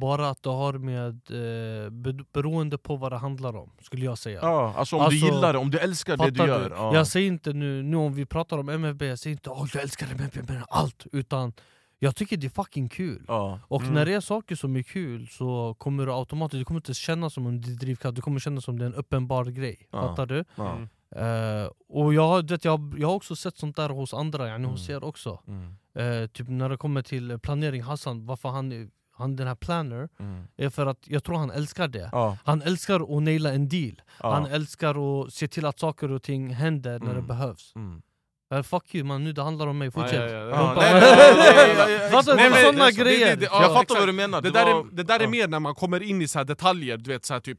Bara att det har med, eh, be- beroende på vad det handlar om, skulle jag säga Ja, alltså om Alltså, du gillar det, om du älskar det du gör ja. Jag säger inte nu, nu om vi pratar om MFB, jag säger inte att jag älskar MFB med allt Utan jag tycker det är fucking kul Ja. Och Mm. när det är saker som är kul så kommer du automatiskt, du kommer inte känna som en drivkraft, du kommer känna som det är en uppenbar grej Ja. Fattar du? Ja. Eh, och jag, vet, jag, jag har också sett sånt där hos andra, yani hos Mm. er också Mm. Eh, Typ när det kommer till planering, Hassan, varför han, är- han den här planner Mm. är för att jag tror han älskar det Ja. Han älskar att naila en deal, Ja. han älskar att se till att saker och ting händer när det Mm. behövs Mm. Fuck you man, nu det handlar om mig, fortsätt Fattar du? Sådana grejer! Jag Ja, fattar vad du menar, Det, det där, är, det där är mer när man kommer in i så här detaljer, du vet så här, typ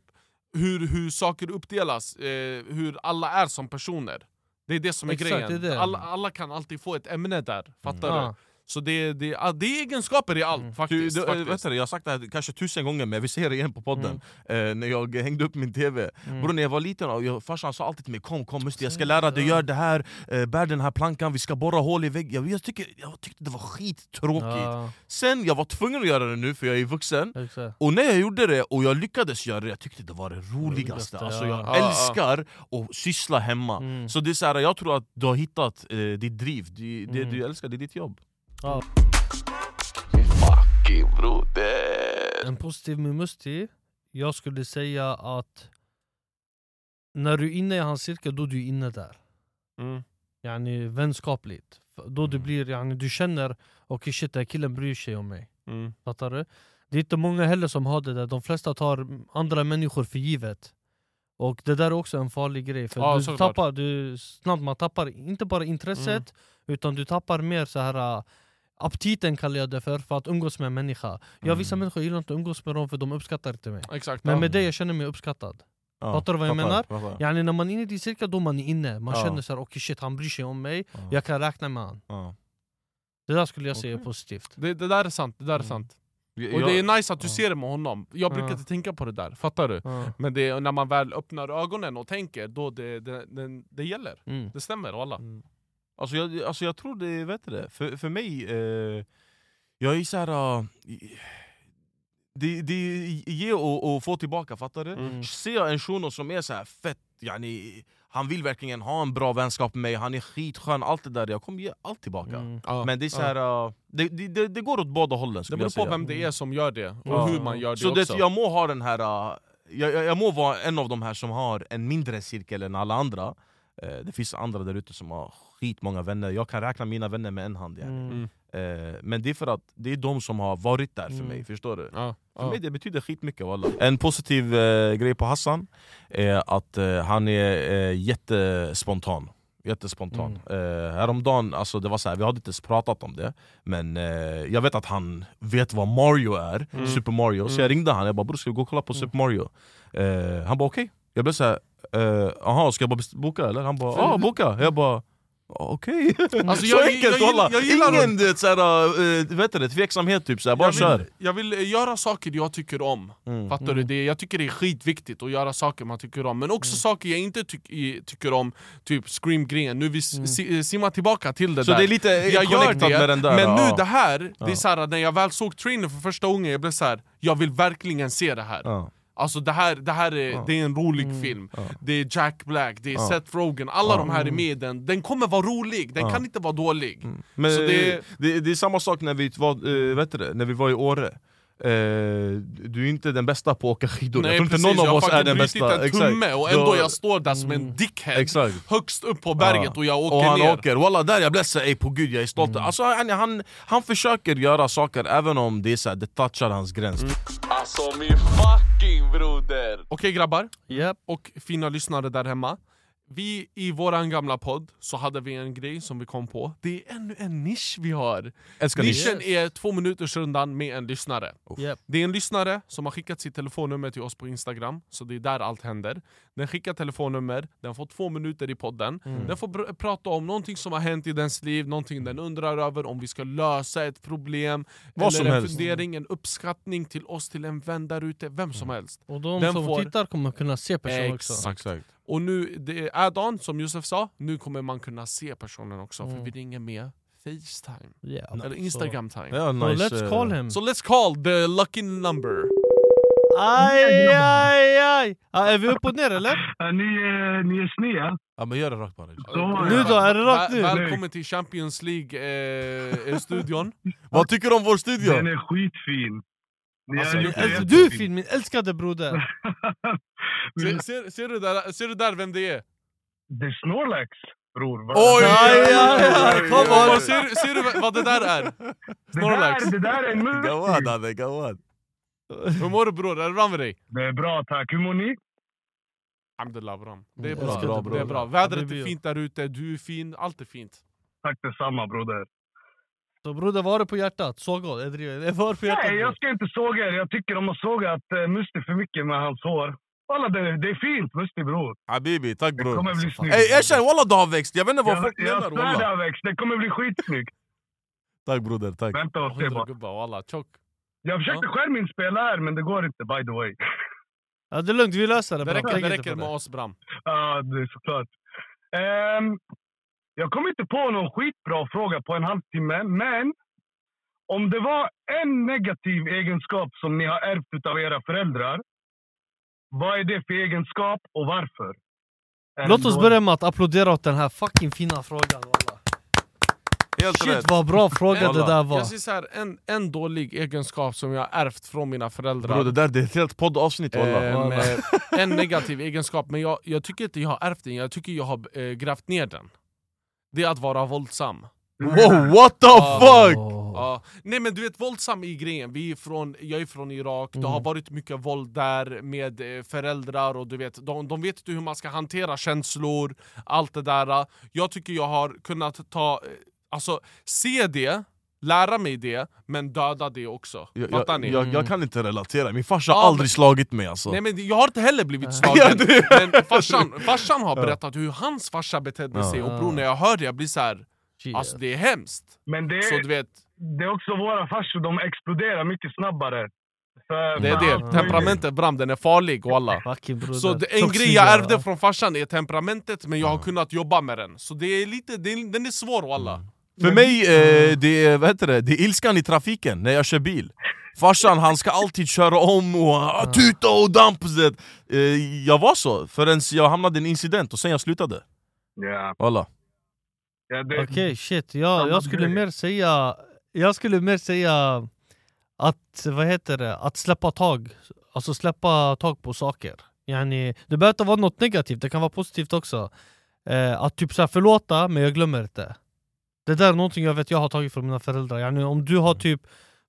hur, hur saker uppdelas, eh, hur alla är som personer. Det är det som är Exakt, grejen. det är det. Alla, alla kan alltid få ett ämne där, fattar du? Så det, det, ja, det är egenskaper i allt Mm. Du, faktiskt. du, äh, faktiskt. vet du, jag har sagt det här kanske tusen gånger men vi säger det igen på podden eh, När jag hängde upp min tv Mm. Bror när jag var liten, och jag, farsan sa alltid till mig Kom kom Musti jag ska lära dig, gör det här eh, Bär den här plankan, vi ska borra hål i väggen jag, jag, tycker, jag tyckte det var skittråkigt Ja, Sen jag var tvungen att göra det nu för jag är vuxen exakt. Och när jag gjorde det och jag lyckades göra det, jag tyckte det var det roligaste alltså, ja. Jag Ja, ja. älskar att syssla hemma Mm. Så det är så här, jag tror att du har hittat eh, ditt driv, det, det Mm. du älskar, det är ditt jobb Ja. En positiv med Musti, jag skulle säga att när du är inne i hans cirkel, då är du inne där. Mm. Yani vänskapligt. Då du blir, yani, du känner okej shit den här killen bryr sig om mig. Mm. Fattar du? Det är inte många heller som har det där, de flesta tar andra människor för givet. Och det där är också en farlig grej, för Ja, du tappar, du, snabbt man tappar inte bara intresset, utan du tappar mer så här aptiten kallar jag det för, för att umgås med en människa. Jag vissa Mm. människor gillar inte att umgås med dem för de uppskattar inte mig. Exakt. Men ja. med dig jag känner mig uppskattad. Ja, Fattar du vad jag menar? fattar. Yani när man är inne i din cirkel då man är inne, man Ja. känner såhär okej shit han bryr sig om mig, Ja. jag kan räkna med han. Ja. Det där skulle jag säga är positivt. det, det där är sant, det där är Mm. sant. Jag- Och det är nice att du ser det med honom. Jag brukar inte tänka på det där, fattar du? Men det är när man väl öppnar ögonen och tänker, då det, det, det, det gäller. Mm. Det stämmer alla. Alltså jag, alltså jag tror det, vet du det, för, för mig, eh, jag är såhär... Uh, det, det ge och, och få tillbaka, fattar du? Mm. Ser jag en shuno som är så här fett, yani, han vill verkligen ha en bra vänskap med mig, han är skitskön, allt det där, jag kommer ge allt tillbaka. Mm. Ja, Men det är så här, uh, det, det, det, det går åt båda hållen Det skulle beror jag på säga. vem det är som gör det, och Ja. hur man gör det Så också. det, jag må ha den här, uh, jag, jag, jag må vara en av de här som har en mindre cirkel än alla andra Eh, Det finns andra där ute som har skitmånga vänner, jag kan räkna mina vänner med en hand yani. Mm. Eh, Men det är för att det är de som har varit där för Mm. mig, förstår du? Ja, För ja. mig det betyder skitmycket walla. En positiv eh, grej på Hassan är att eh, han är eh, jättespontan Jättespontan. Eh, häromdagen, alltså det var så här, vi hade inte ens pratat om det Men eh, jag vet att han vet vad Mario är, Mm. Super Mario Så jag ringde han, jag bara bror ska vi gå och kolla på Mm. Super Mario? Eh, han bara okej, jag blev såhär, jaha ska jag bara boka eller? Han bara ja boka, jag bara Okej, Alltså, så jag- enkelt jag jag gillar Ingen du vet, såhär, uh, vet du, det, tveksamhet typ, såhär, bara jag, kör vill, jag vill eh, göra saker jag tycker om, Mm. fattar du? Det, jag tycker det är skitviktigt att göra saker man tycker om Men också Mm. saker jag inte i, tycker om, typ scream-grejen Nu vi s- si, simma tillbaka till det Så där det är lite jag gör det, med den där men ja. nu det här, det är Ja. så här, när jag väl såg trailern för första gången, jag blev så här, jag vill verkligen se det här Ja. Alltså det här, det här är, Ja. det är en rolig Mm. film, Ja. det är Jack Black, det är Ja. Seth Rogen, alla Ja. de här är med i den, den kommer vara rolig, den Ja. kan inte vara dålig Mm. Men Så det, det- det, det är samma sak när vi var, eh, vet du det, när vi var i Åre eh, Du är inte den bästa på att åka skidor, jag tror inte precis, någon jag av har oss är den bästa en tumme och ändå Då- jag står där som en Mm. dickhead Exakt. högst upp på berget Ja. och jag åker och han ner åker, walla där jag blev såhär, ey på gud jag är stolt alltså, han, han, han försöker göra saker även om det, är så här, det touchar hans gräns Mm. Alltså min fucking broder! Okej grabbar, Japp. och fina lyssnare där hemma. Vi i våran gamla podd så hade vi en grej som vi kom på. Det är ännu en nisch vi har. Älskar ni? Nischen är två minuters rundan med en lyssnare. Japp. Det är en lyssnare som har skickat sitt telefonnummer till oss på Instagram, så det är där allt händer. Den skickar telefonnummer, den får två minuter i podden. Mm. Den får prata om någonting som har hänt i dens liv, någonting den undrar över, om vi ska lösa ett problem, Vad eller som en helst. fundering, en uppskattning till oss, till en vän där ute, vem som helst. Och de Den som får- tittar kommer kunna se personen också. Exakt. Och nu, det är add-on som Josef sa, nu kommer man kunna se personen också, för Mm. vi ringer med Facetime, Ja. eller Instagram time. Ja, Så, nice, let's eh, call him! So let's call the lucky number. Aj, aj, aj! Ah, är vi upp och ner eller? Ja, ni, är, ni är snea. Ja men gör det rakt bara Nu då, är det rakt nu? Välkommen till Champions League-studion. Vad tycker du om vår studio? Den är skitfin. Alltså, är du är fin, min älskade broder! ser, ser, ser, du där, ser du där vem det är? Det är Snorlax, bror. Oj! Aj, aj, aj, kom. Ser, ser du vad det där är? det, Snorlax. där, det där är en gawad Hur mår du bror? Är det bra med dig? Det är bra, tack. Hur mår ni? Alhamdulillah bra. Det är Mm, bra. bra, dig, det är bra. Vädret är fint där ute, du är fin, allt är fint. Tack detsamma, broder. Så broder, vad har du på hjärtat? Såga? Jag driver. Vad på hjärtat? Nej, jag ska inte såga er. Jag tycker de har sågat uh, Musti för mycket med hans hår. Walla, det, det är fint, Musti bror. Habibi, tack Det bror kommer bli snyggt. Ey erkänn walla du har växt, jag vet inte vad Jag, folk jag menar svär det har växt. Det kommer bli skitsnyggt. Tack broder, tack Vänta och se bara. gubbar, walla. Jag försökte skärminspela här, men det går inte by the way. Ja, det är lugnt, vi löser det. Det räcker, det räcker med oss Bram. Ja, det är såklart. Ehm, jag kom inte på någon skitbra fråga på en halvtimme, men om det var en negativ egenskap som ni har ärvt av era föräldrar, vad är det för egenskap och varför? Låt oss börja med att applådera åt den här fucking fina frågan. Helt Shit rätt vad bra fråga det Walla. där var! Jag säger så här, en, en dålig egenskap som jag har ärvt från mina föräldrar. Bror det där det är ett helt poddavsnitt eh, en negativ egenskap, men jag, jag tycker inte jag har ärvt den, jag tycker jag har eh, grävt ner den. Det är att vara våldsam. Wow what the Ja. fuck! Ja. Nej men du vet, våldsam i grejen. Vi är från, jag är från Irak, det Mm. har varit mycket våld där med eh, föräldrar och du vet, de, de vet inte hur man ska hantera känslor, allt det där. Jag tycker jag har kunnat ta, eh, alltså se det, lära mig det, men döda det också. Jag, Fattar jag, ni? jag, jag kan inte relatera, min farsa har Ja, aldrig men- slagit mig alltså. Nej men jag har inte heller blivit slagen, men farsan, farsan har berättat hur hans farsa betedde Ja. sig, och bror när jag hör det jag blir så här. Alltså det är hemskt. Men det Så är, du vet, det är också våra farsor, de exploderar mycket snabbare. För, det är det. Temperamentet Bram, den är farlig walla. Så det, en Tjock grej jag ärvde ja. från farsan är temperamentet, men jag har kunnat jobba med den. Så det är lite, det är, den är svår walla. För mig, eh, det, är, vad heter det, det är ilskan i trafiken när jag kör bil. Farsan han ska alltid köra om och ah, tuta och damp. Eh, Jag var så, förrän jag hamnade i en incident och sen jag slutade. Ja. Walla. Ja, det, Okej shit, jag, jag skulle mer säga Jag skulle mer säga att, vad heter det, att släppa tag. Alltså släppa tag på saker. Yani, Det behöver inte vara något negativt, det kan vara positivt också. Eh, Att typ så här, förlåta men jag glömmer inte Det där är någonting jag vet jag har tagit från mina föräldrar yani, Om du har typ,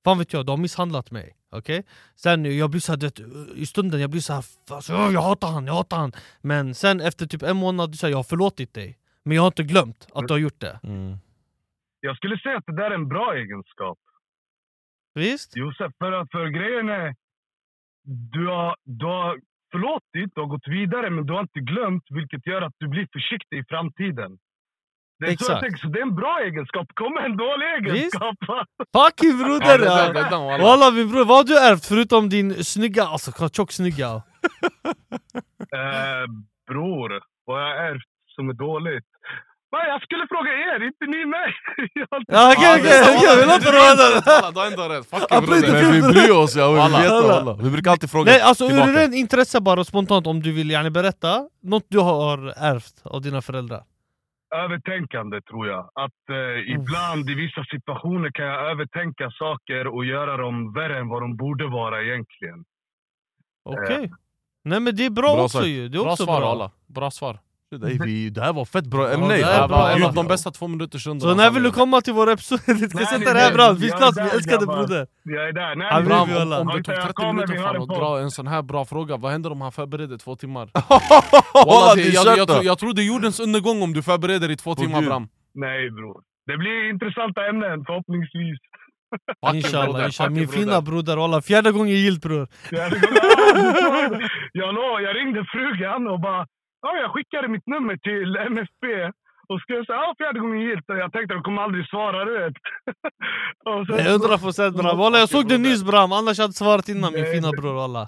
fan vet jag, du har misshandlat mig Okej? Sen jag blir såhär, du vet, i stunden jag blir såhär alltså, "Åh, Jag hatar han, jag hatar han Men sen efter typ en månad, du säger jag har förlåtit dig Men jag har inte glömt att du har gjort det Mm. jag skulle säga att det där är en bra egenskap. Visst? Josef, för, att- för grejen är... Du har, du har förlåtit, du har gått vidare, men du har inte glömt, vilket gör att du blir försiktig i framtiden. Det är, så Exakt. jag tänker, så det är en bra egenskap. Kom en dålig egenskap. Fucking broder! Ja, det walla. Min bror, vad har du ärvt förutom din snygga, alltså tjock snygga? Eh, bror, vad jag har ärvt som är dåligt? Nej, jag skulle fråga er, inte ni mig. Jag Ja, okej okej vi låter det Du har ändå rätt, fuck you, April, broder. Men vi bryr oss, ja, vi Walla. walla. Vi brukar alltid fråga Nej alltså ur rent intresse bara spontant om du vill yani, berätta Något du har ärvt av dina föräldrar Övertänkande tror jag. Att eh, ibland i vissa situationer kan jag övertänka saker och göra dem värre än vad de borde vara egentligen. Okej Nej men det är bra, Bra också sagt. ju, det är Bra också svar bra walla, bra svar. Det, är vi, det här var fett bra ämne ja. bra, var en walla. av de bästa två minuters rundan Så när vill du komma till vår episod? Vi ska Nej, sätta det- här bra, finns plats, vi älskar dig broder Jag är där. Nej, Habibi, bra. Bram, om, om det tog jag 30 kommer, minuter det att dra en sån här bra fråga, vad händer om han förbereder två timmar? Walla, det, jag, jag, jag tror det är jordens undergång om du förbereder i två timmar Gud. Bram. Nej bror. Det blir intressanta ämnen förhoppningsvis. Inshallah, inshallah, min fina broder walla, fjärde gången gillt bror Jag, jag, låg- jag ringde frugan och bara ja, jag skickade mitt nummer till MFB och skrev så här, ja, fjärde gången gillt. Och jag tänkte att de kommer aldrig svara, du vet. Och sen- Nej, 100 procent bram, walla jag såg det nyss bram, annars hade jag svarat innan min fina bror walla.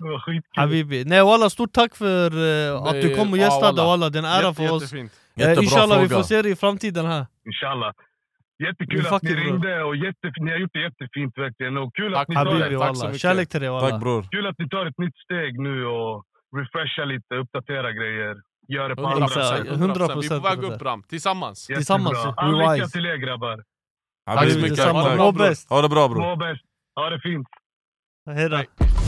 Habibi, nej walla stort tack för eh, att du kom och gästade walla. det är en ära Jätte, för oss jättefint. eh, Jättebra Inshallah vi får se dig i framtiden här Inshallah. Jättekul att ni ringde och jätte, ni har gjort det jättefint verkligen. Och kul Tack, att, ni tar, Habibi ett, tack så walla, mycket. kärlek till dig walla Tack bror kul att ni tar ett nytt steg nu och refresha lite, uppdatera grejer. Gör det på 100%, andra sätt. 100%. Vi är på väg upp Bram, tillsammans. Tillsammans, All lycka till er grabbar. Tack så mycket. Ha det bra, må bror. Ha det bra bror Må bäst. Ha det fint. Hejdå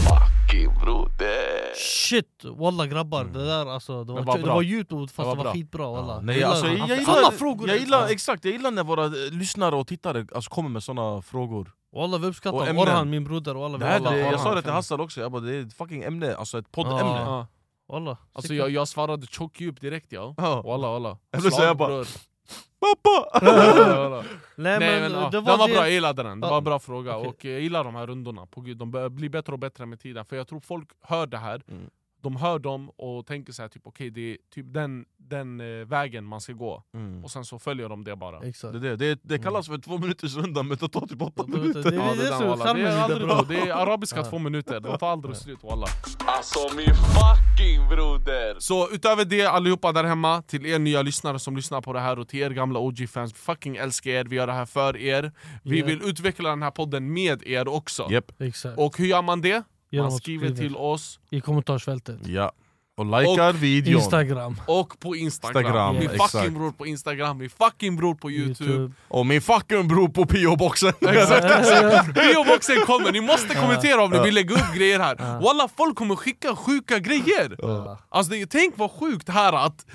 Fucking broder. Shit walla grabbar, det där alltså, det var, Det var det var youtube fast Det det var var, bra. skitbra walla Nej, alltså, jag, jag, Alla gillar, frågor jag gillar, Ja. exakt, jag gillar när våra eh, lyssnare och tittare alltså, kommer med såna frågor Walla vi Och uppskattar. Orhan min broder walla det här, alla det, Jag sa det till Hassan också, jag bara, det är ett fucking ämne, alltså ett poddämne Ja. Walla Alltså jag, jag svarade tjock djup direkt ja. Ja. Walla walla. Jag vill säga Slag, bara-. Pappa! Nej Nej men men ja, det den var var det bra, jag gillade den. Det var en bra fråga. Okej. Och jag gillar de här rundorna. De börjar bli bättre och bättre med tiden. För jag tror folk hör det här, Mm. De hör dem och tänker så här, typ okej det är typ den, den eh, vägen man ska gå. Mm. Och sen så följer de det bara. Exakt Det, det, det, det kallas för två minuters runda men det tar typ åtta Det- det- minuter det- Ja, det är det, är det aldrig, bra. bro. det är arabiska två minuter, de tar aldrig slut walla. Alltså min fucking broder! Så utöver det allihopa där hemma, till er nya lyssnare som lyssnar på det här och till er gamla OG-fans, fucking älskar er, vi gör det här för er. Vi Yeah. vill utveckla den här podden med er också. Japp, Exakt Och hur gör man det? Man skriver till oss I kommentarsfältet ja Och likar videon Instagram och på Instagram. Instagram, min exakt. fucking bror på Instagram, min fucking bror på youtube. Och min fucking bror på PO-boxen Exakt, exakt. PO-boxen kommer, ni måste kommentera om ni vill lägga upp grejer här. Walla folk kommer skicka sjuka grejer! Alltså tänk vad sjukt här att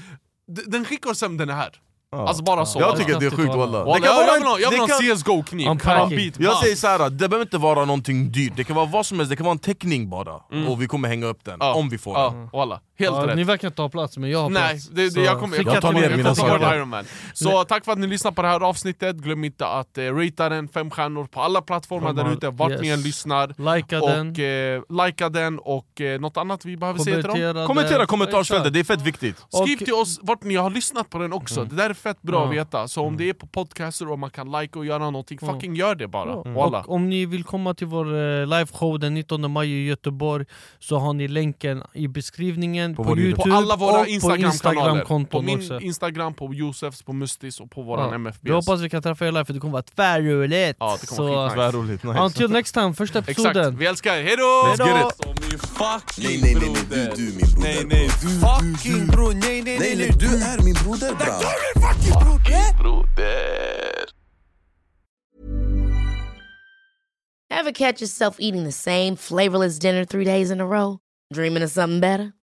den skickar sen den är här. Ja. Alltså bara så. Jag tycker det är sjukt walla. Det kan jag, vara ha, jag vill ha det kan- en CSGO-kniv, En karambit, Jag säger så här, det behöver inte vara någonting dyrt, det kan vara vad som helst, det kan vara en teckning bara. Och vi kommer hänga upp den, Ja. om vi får Ja, den. Walla. Helt Ja, rätt. ni verkar inte ha plats men jag har Nej, plats. det, det, jag kommer skicka jag tar ner mig, mina jag jag saker. vara Iron Man. Så tack för att ni lyssnade på det här avsnittet, glöm inte att eh, ratea den fem stjärnor på alla plattformar där ute, vart ni yes. än lyssnar. Likea den. Och eh, likea den och eh, något annat vi behöver säga till dem? Kommentera kommentarsfältet, det är fett viktigt. Skriv till oss vart ni har lyssnat på den också, det där är fett bra att Ja. veta. Så om det är på podcaster och man kan like och göra någonting, fucking gör det bara. Walla. Och om ni vill komma till vår eh, liveshow den 19 maj i Göteborg så har ni länken i beskrivningen På på, YouTube. På alla våra Instagram-kanaler. Instagram-konton på min också. Instagram, på Josefs, på Mustis och på våran Ja. MFBs. Vi hoppas vi kan träffa er live för det kommer vara tvärroligt! Ja, det kommer vara. Tvärroligt, nice. until next time, första Exakt, episoden! vi älskar er, hejdå! Let's get it. Som min fucking Nej, nej, nej, nej, broder. du, du min broder. Nej, nej, du, fucking bror, nej, nej, Nej, nej, du är min broder bra. broder. Ever catch yourself eating the same flavorless dinner three days in a row? Dreaming of something better?